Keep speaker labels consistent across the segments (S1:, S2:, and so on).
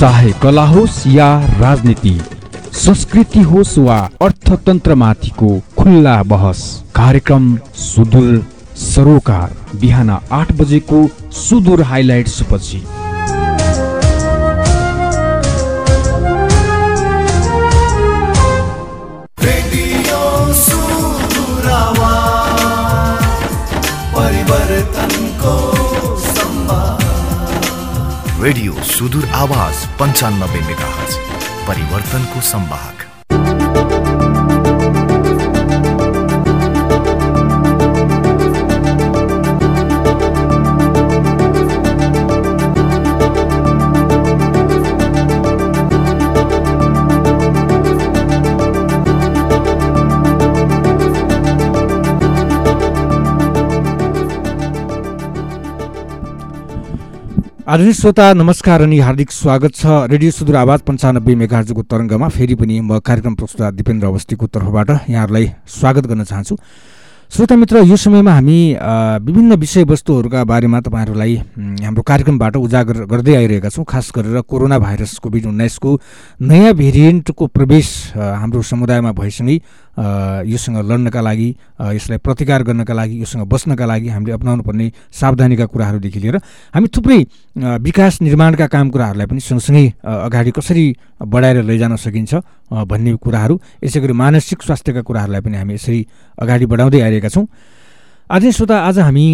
S1: चाहे कला होस् या राजनीति संस्कृति होस् वा अर्थतन्त्रमाथिको खुल्ला बहस। कार्यक्रम सुदूर सरोकार बिहान आठ बजेको सुदूर हाइलाइट्स पछि
S2: सुदूर आवाज
S3: पन्चानब्बे मेगा परिवर्तनको संवाहक।
S1: आदरणीय श्रोता नमस्कार अनि हार्दिक स्वागत छ। रेडियो सुदूर आवाज पन्चानब्बे मेगाजको तरङ्गमा फेरि पनि म कार्यक्रम प्रस्तुता दिपेन्द्र अवस्थीको तर्फबाट यहाँहरूलाई स्वागत गर्न चाहन्छु। श्रोता मित्र यो समयमा हामी विभिन्न विषयवस्तुहरूका बारेमा तपाईँहरूलाई हाम्रो कार्यक्रमबाट उजागर गर्दै आइरहेका छौँ खास गरेर कोरोना भाइरस कोभिड उन्नाइसको नयाँ भेरिएन्टको प्रवेश हाम्रो समुदायमा भएसँगै योसँग लड्नका लागि यसलाई प्रतिकार गर्नका लागि योसँग बस्नका लागि हामीले अप्नाउनु पर्ने सावधानीका कुराहरूदेखि लिएर हामी थुप्रै विकास निर्माणका काम कुराहरूलाई पनि सँगसँगै अगाडि कसरी बढाएर लैजान सकिन्छ भन्ने कुराहरू यसै गरी मानसिक स्वास्थ्यका कुराहरूलाई पनि हामी यसरी अगाडि बढाउँदै आइरहेका छौँ। आज श्रोता आज हामी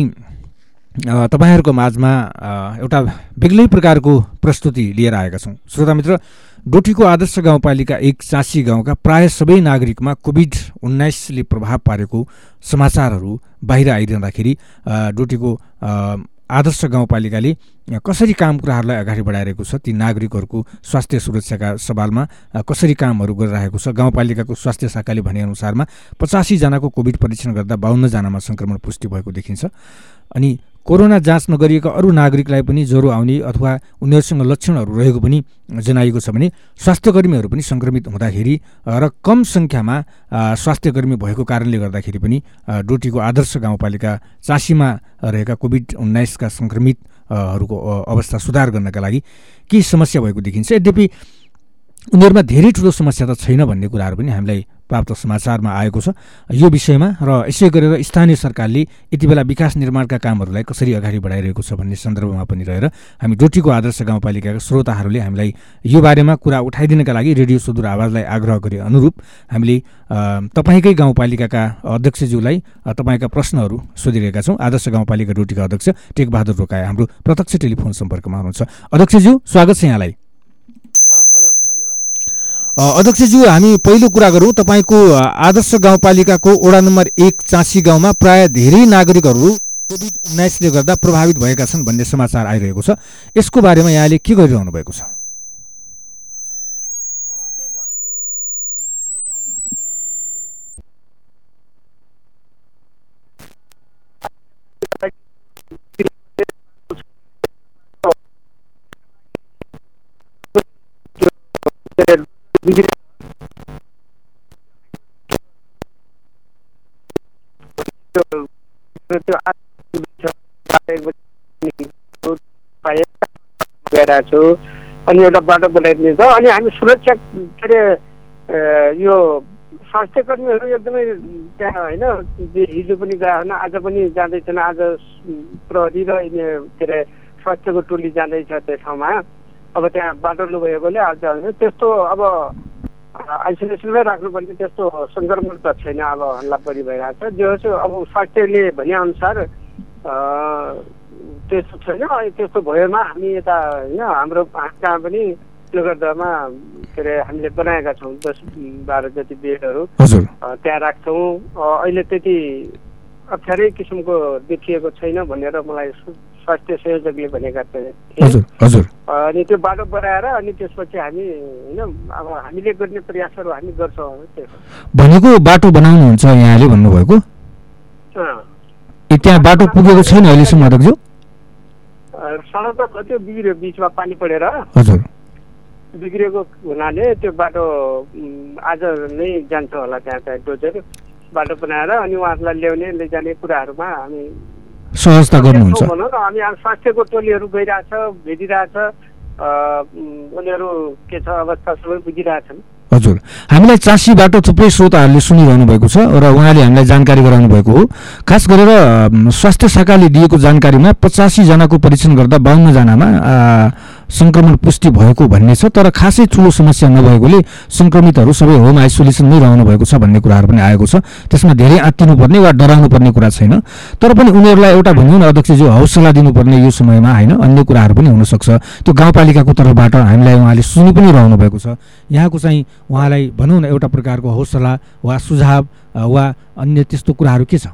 S1: तपाईँहरूको माझमा एउटा बेग्लै प्रकारको प्रस्तुति लिएर आएका छौँ। श्रोता मित्र डोटीको आदर्श गाउँपालिका एक चाँसी गाउँका प्राय सबै नागरिकमा कोभिड उन्नाइसले प्रभाव पारेको समाचारहरू बाहिर आइरहँदाखेरि डोटीको आदर्श गाउँपालिकाले कसरी काम कुराहरूलाई अगाडि बढाइरहेको छ ती नागरिकहरूको स्वास्थ्य सुरक्षाका सवालमा कसरी कामहरू गरिरहेको छ गाउँपालिकाको स्वास्थ्य शाखाले भनेअनुसारमा पचासीजनाको कोभिड परीक्षण गर्दा बाहन्नजनामा सङ्क्रमण पुष्टि भएको देखिन्छ। अनि कोरोना जाँच नगरिएका अरू नागरिकलाई पनि ज्वरो आउने अथवा उनीहरूसँग लक्षणहरू रहेको पनि जनाइएको छ भने स्वास्थ्यकर्मीहरू पनि सङ्क्रमित हुँदाखेरि र कम सङ्ख्यामा स्वास्थ्यकर्मी भएको कारणले गर्दाखेरि पनि डोटीको आदर्श गाउँपालिका चासीमा रहेका कोभिड उन्नाइसका सङ्क्रमितहरूको अवस्था सुधार गर्नका लागि केही समस्या भएको देखिन्छ। यद्यपि उनीहरूमा धेरै ठुलो समस्या त छैन भन्ने कुराहरू पनि हामीलाई प्राप्त समाचारमा आएको छ। यो विषयमा र यसै गरेर स्थानीय सरकारले यति बेला विकास निर्माणका कामहरूलाई कसरी अगाडि बढाइरहेको छ भन्ने सन्दर्भमा पनि रहेर हामी डोटीको आदर्श गाउँपालिकाका श्रोताहरूले हामीलाई यो बारेमा कुरा उठाइदिनका लागि रेडियो सुदूर आवाजलाई आग्रह गरे अनुरूप हामीले तपाईँकै गाउँपालिकाका अध्यक्षज्यूलाई तपाईँका प्रश्नहरू सोधिरहेका छौँ। आदर्श गाउँपालिका डोटीका अध्यक्ष टेकबहादुर रोकाए हाम्रो प्रत्यक्ष टेलिफोन सम्पर्कमा हुनुहुन्छ। अध्यक्षज्यू स्वागत छ यहाँलाई। अध्यक्षज्यू हामी पहिलो कुरा गरौँ तपाईँको आदर्श गाउँपालिकाको वडा नम्बर एक चाँसी गाउँमा प्राय धेरै नागरिकहरू कोभिड उन्नाइसले गर्दा प्रभावित भएका छन् भन्ने समाचार आइरहेको छ। यसको बारेमा यहाँले के गरिरहनु भएको छ?
S4: छु अनि एउटा बाटो बनाइदिने छ अनि हामी सुरक्षा के अरे यो स्वास्थ्य कर्मीहरू एकदमै त्यहाँ होइन हिजो पनि गए होइन आज पनि जाँदैछन् आज प्रहरी र के अरे स्वास्थ्यको टोली जाँदैछ त्यो ठाउँमा। अब त्यहाँ बाटो नभएकोले आज त्यस्तो अब आइसोलेसनमै राख्नुपर्ने त्यस्तो सङ्क्रमण त छैन अब हल्ला बढी भइरहेको छ। जो चाहिँ अब स्वास्थ्यले भनेअनुसार त्यस्तो छैन। त्यस्तो भएमा हामी यता होइन हाम्रो कहाँ पनि नगरदहमा के अरे हामीले बनाएका छौँ दस बाह्र जति बेडहरू। त्यहाँ राख्छौँ। अहिले त्यति अप्ठ्यारै किसिमको देखिएको छैन भनेर मलाई स्वास्थ्य संयोजकले भनेका थिए। अनि त्यो बाटो बनाएर अनि त्यसपछि हामी होइन अब हामीले गर्ने प्रयासहरू हामी गर्छौँ
S1: भनेको बाटो बनाउनुहुन्छ यहाँले भन्नुभएको? त्यहाँ बाटो पुगेको छैन अहिलेसम्म
S4: सडक त त्यो बिग्रियो बिचमा पानी परेर।
S1: हजुर।
S4: बिग्रिएको हुनाले त्यो बाटो आज नै जान्छ होला त्यहाँ चाहिँ डोजेर। बाटो बनाएर अनि उहाँहरूलाई ल्याउने लैजाने कुराहरूमा हामी
S1: सहजता गर्नुहुन्छ।
S4: भनौँ न हामी स्वास्थ्यको टोलीहरू गइरहेछ भेटिरहेछ उनीहरू के छ अवस्था सबै बुझिरहेछन्।
S1: हजुर। हामीलाई चाँसीबाट थुप्रै श्रोताहरूले सुनिरहनु भएको छ र उहाँले हामीलाई जानकारी गराउनु भएको हो। खास गरेर स्वास्थ्य शाखाले दिएको जानकारीमा पचासीजनाको परीक्षण गर्दा बाहन्नजनामा सङ्क्रमण पुष्टि भएको भन्ने छ तर खासै ठुलो समस्या नभएकोले सङ्क्रमितहरू सबै होम आइसोलेसनमै रहनु भएको छ भन्ने कुराहरू पनि आएको छ। त्यसमा धेरै आत्तिनुपर्ने वा डराउनु पर्ने कुरा छैन। तर पनि उनीहरूलाई एउटा भनौँ न अध्यक्षज्यू हौसला दिनुपर्ने यो समयमा होइन अन्य कुराहरू पनि हुनसक्छ। त्यो गाउँपालिकाको तर्फबाट हामीलाई उहाँले सुनि पनि रहनु भएको छ। यहाँको चाहिँ उहाँलाई भनौँ न एउटा प्रकारको हौसला वा सुझाव वा अन्य त्यस्तो कुराहरू के छ?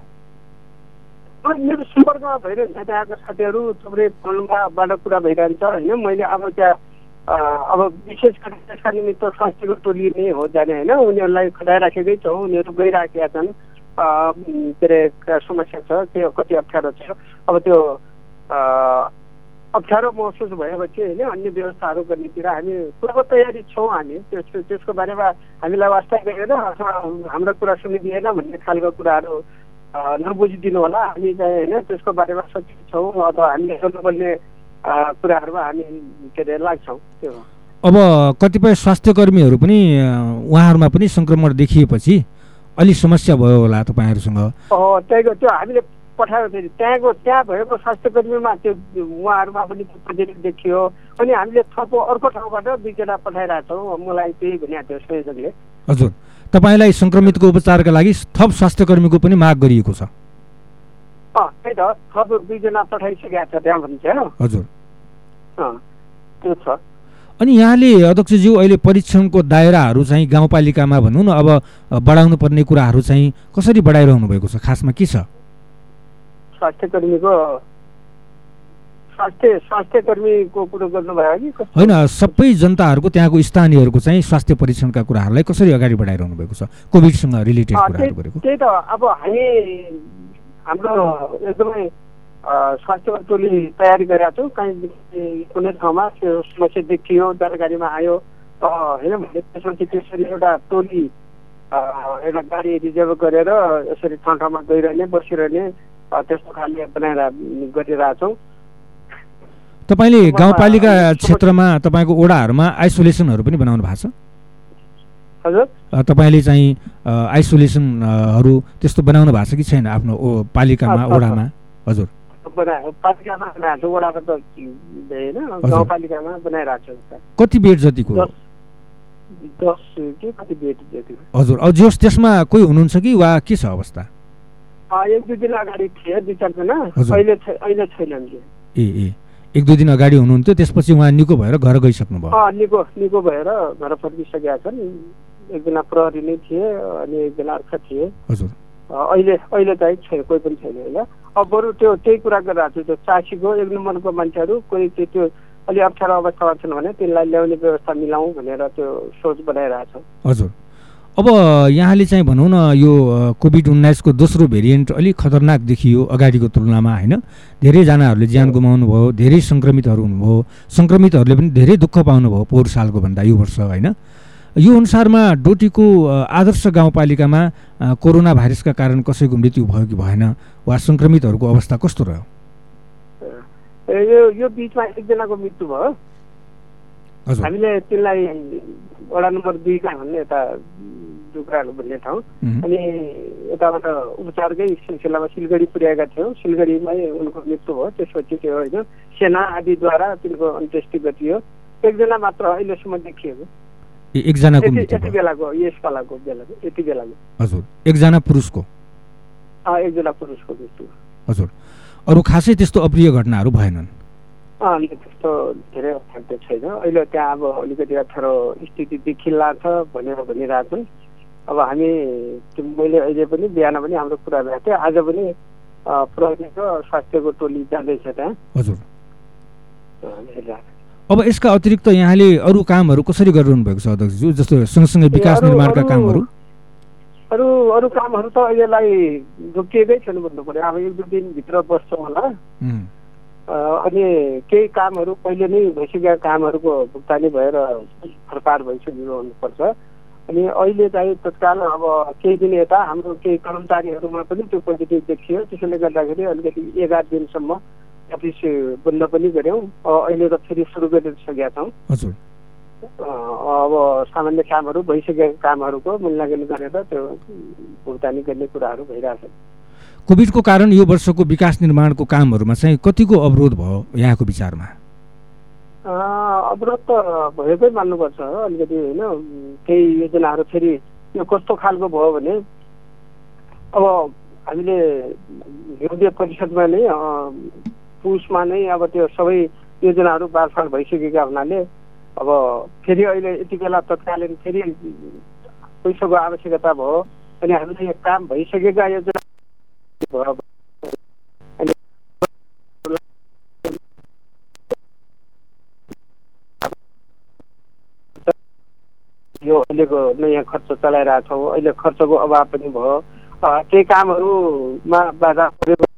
S4: मेरो सम्पर्कमा भइरहन्छ त्यहाँका साथीहरू थुप्रै फोनमाबाट कुरा भइरहन्छ होइन? मैले अब त्यहाँ अब विशेष गरी त्यसका निमित्त स्वास्थ्यको टोली नै हो जाने होइन? उनीहरूलाई खटाइराखेकै छौँ उनीहरू गइराखेका छन्। के अरे समस्या छ त्यो कति अप्ठ्यारो छ। अब त्यो अप्ठ्यारो महसुस भएपछि होइन अन्य व्यवस्थाहरू गर्नेतिर हामी पूर्व तयारी छौँ हामी। त्यस त्यसको बारेमा हामीलाई वास्ता गरेर अथवा हाम्रो कुरा सुनिदिएन भन्ने खालको कुराहरू नबुझिदिनु होला हामी चाहिँ होइन त्यसको बारेमा सचेत छौँ अथवा हामीले गर्नुपर्ने कुराहरूमा हामी के अरे लाग्छौँ त्यो
S1: अब कतिपय स्वास्थ्य कर्मीहरू पनि उहाँहरूमा पनि सङ्क्रमण देखिएपछि अलि समस्या भयो होला तपाईँहरूसँग।
S4: त्यहीको त्यो हामीले पठायो फेरि। त्यहाँको त्यहाँ भएको स्वास्थ्य कर्मीमा त्यो उहाँहरूमा पनि पोजिटिभ देखियो। अनि हामीले थप अर्को ठाउँबाट दुईजना पठाइरहेको छौँ मलाई त्यही भनिएको थियो संयोजकले।
S1: हजुर। तपाईँलाई सङ्क्रमितको उपचारका लागि थप स्वास्थ्य कर्मीको पनि माग गरिएको छ।
S4: त्यही त। थप दुईजना पठाइसकेको छ त्यहाँ भन्छ
S1: हजुर।
S4: त्यो छ।
S1: अनि यहाँले अध्यक्षज्यू अहिले परीक्षणको दायराहरू चाहिँ गाउँपालिकामा भनौँ न अब बढाउनु पर्ने कुराहरू चाहिँ कसरी बढाइरहनु भएको छ? खासमा के छ?
S4: स्वास्थ्य कर्मीको स्वास्थ्य स्वास्थ्य कर्मीको कुरो गर्नुभयो कि?
S1: होइन सबै जनताहरूको त्यहाँको स्थानीयहरूको चाहिँ स्वास्थ्य परीक्षणका कुराहरूलाई कसरी अगाडि बढाइरहनु भएको छ? कोभिडसँग रिलेटेड
S4: त्यही त अब हामी हाम्रो एकदमै स्वास्थ्य टोली तयारी गरेका छौँ। कहीँ कुनै ठाउँमा त्यो समस्या देखियो जानकारीमा आयो होइन भने त्यसपछि त्यसरी एउटा टोली एउटा गाडी रिजर्भ गरेर यसरी ठाउँ ठाउँमा गइरहने बसिरहने त्यस्तो खाले बनाएर गरिरहेछौँ।
S1: तपाईँले गाउँपालिका क्षेत्रमा तपाईँको ओडाहरूमा आइसोलेसनहरू पनि बनाउनु भएको छ?
S4: हजुर।
S1: तपाईँले चाहिँ आइसोलेसनहरू त्यस्तो बनाउनु भएको छ कि छैन आफ्नो पालिकामा। ओडामा? हजुर। कति बेड जतिको? हजुर। जोस् त्यसमा कोही हुनुहुन्छ कि वा के छ अवस्था?
S4: एक दुई दिन अगाडि थिए दुई चारजना।
S1: हजुर।
S4: अहिले अहिले छैनन्
S1: ए ए। एक दुई दिन अगाडि हुनुहुन्थ्यो त्यसपछि उहाँ निको भएर घर गइसक्नु भयो
S4: अँ निको निको भएर घर फर्किसकेका छन्। एकजना प्रहरी नै थिए अनि एकजना अर्का थिए।
S1: हजुर।
S4: अहिले अहिले चाहिँ छैन कोही पनि छैन होइन। अब बरु त्यो त्यही कुरा गरिरहेको छु त्यो चासीको एक नम्बरको मान्छेहरू कोही त्यो त्यो अलि अप्ठ्यारो अवस्थामा छन् भने त्यसलाई ल्याउने व्यवस्था मिलाउँ भनेर त्यो सोच बनाइरहेको छ।
S1: हजुर। अब यहाँले चाहिँ भनौँ न यो कोभिड उन्नाइसको दोस्रो भेरिएन्ट अलिक खतरनाक देखियो अगाडिको तुलनामा होइन? धेरैजनाहरूले ज्यान गुमाउनु भयो धेरै सङ्क्रमितहरू हुनुभयो सङ्क्रमितहरूले पनि धेरै दुःख पाउनुभयो पोहोर सालको भन्दा यो वर्ष होइन? यो अनुसारमा डोटीको आदर्श गाउँपालिकामा कोरोना भाइरसका कारण कसैको मृत्यु भयो कि भएन वा सङ्क्रमितहरूको अवस्था कस्तो रह्यो?
S4: यो बिचमा एकजनाको मृत्यु भयो। हामीले त्यसलाई वडा नम्बर दुईका भन्ने यता डुक्राहरू भन्ने ठाउँ। अनि यताबाट उपचारकै सिलसिलामा सिलगढी पुर्याएका थियौँ। सिलगढीमै उनको मृत्यु भयो। त्यसपछि त्यो होइन सेना आदिद्वारा तिनको अन्त्येष्टि गरियो एकजना मात्र अहिलेसम्म देखिएको।
S1: एकजनाको
S4: यति बेलाको बेलाको यति बेलाको।
S1: हजुर। एकजना पुरुषको?
S4: एकजना पुरुषको मृत्यु
S1: हजुर। अरू खासै त्यस्तो अप्रिय घटनाहरू भएनन्?
S4: त्यस्तो धेरै अप्ठ्यारो छैन। अहिले त्यहाँ अब अलिकति अप्ठ्यारो स्थिति देखिला छ भनेर भनिरहेछन् अब हामी मैले अहिले पनि बिहान पनि हाम्रो कुरा भएको थियो। आज पनि प्रहरीको स्वास्थ्यको टोली जाँदैछ त्यहाँ
S1: हजुर। अब यसका अतिरिक्त यहाँले अरू कामहरू कसरी गरिरहनु भएको छ अध्यक्षज्यू जस्तो सँगसँगै विकास निर्माणका कामहरू?
S4: अरू अरू कामहरू त अहिलेलाई रोकिएकै छन् भन्नु पर्यो अब एक दुई दिनभित्र बस्छौँ होला। अनि केही कामहरू पहिले नै भइसकेका कामहरूको भुक्तानी भएर फरपार भइसकेको हुनुपर्छ अनि अहिले चाहिँ तत्काल अब केही दिन यता हाम्रो केही कर्मचारीहरूमा पनि त्यो पोजिटिभ देखियो। त्यसैले गर्दाखेरि अलिकति एघार दिनसम्म अफिस बन्द पनि गऱ्यौँ। अहिले त फेरि सुरु गरिसकेका छौँ। अब सामान्य कामहरू भइसकेका कामहरूको मूल्याङ्कन गरेर त्यो भुक्तानी गर्ने कुराहरू भइरहेछ।
S1: कोभिडको कारण यो वर्षको विकास निर्माणको कामहरूमा चाहिँ कतिको अवरोध भयो यहाँको विचारमा?
S4: अवरोध त भएकै मान्नुपर्छ अलिकति होइन केही योजनाहरू फेरि यो कस्तो खालको भयो भने अब हामीले हिउँदे परिषदमा नै अ, पुसमा नै अब त्यो सबै योजनाहरू बाँडफाँड भइसकेका हुनाले अब फेरि अहिले यति बेला तत्कालीन फेरि पैसाको आवश्यकता भयो अनि हामीले काम भइसकेका योजना यो अहिलेको नयाँ खर्च चलाइरहेछौँ अहिले खर्चको अभाव पनि भयो। केही कामहरूमा बाधा पऱ्यो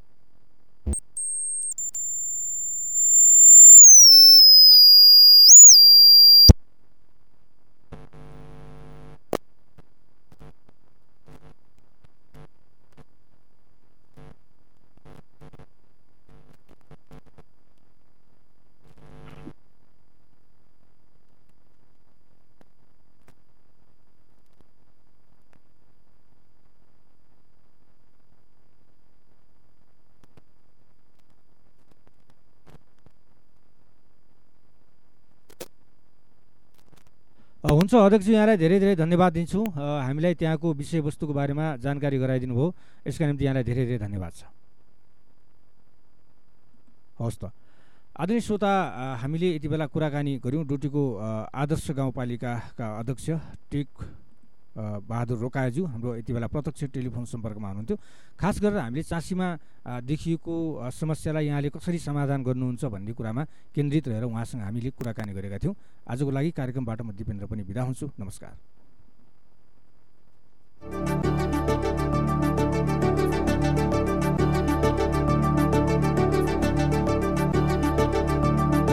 S1: हुन्छ अध्यक्ष यहाँलाई धेरै धेरै धन्यवाद दिन्छु। हामीलाई त्यहाँको विषयवस्तुको बारेमा जानकारी गराइदिनु भयो यसका निम्ति यहाँलाई धेरै धेरै धन्यवाद छ। हवस् त। आदरणीय श्रोता हामीले यति बेला कुराकानी गऱ्यौँ डोटीको आदर्श गाउँपालिकाका अध्यक्ष टेक बहादुर रोकायज्यू हाम्रो यति बेला प्रत्यक्ष टेलिफोन सम्पर्कमा हुनुहुन्थ्यो। खास गरेर हामीले चाँसीमा देखिएको समस्यालाई यहाँले कसरी समाधान गर्नुहुन्छ भन्ने कुरामा केन्द्रित रहेर उहाँसँग हामीले कुराकानी गरेका थियौँ। आजको लागि कार्यक्रमबाट म दिपेन्द्र पनि बिदा हुन्छु। नमस्कार।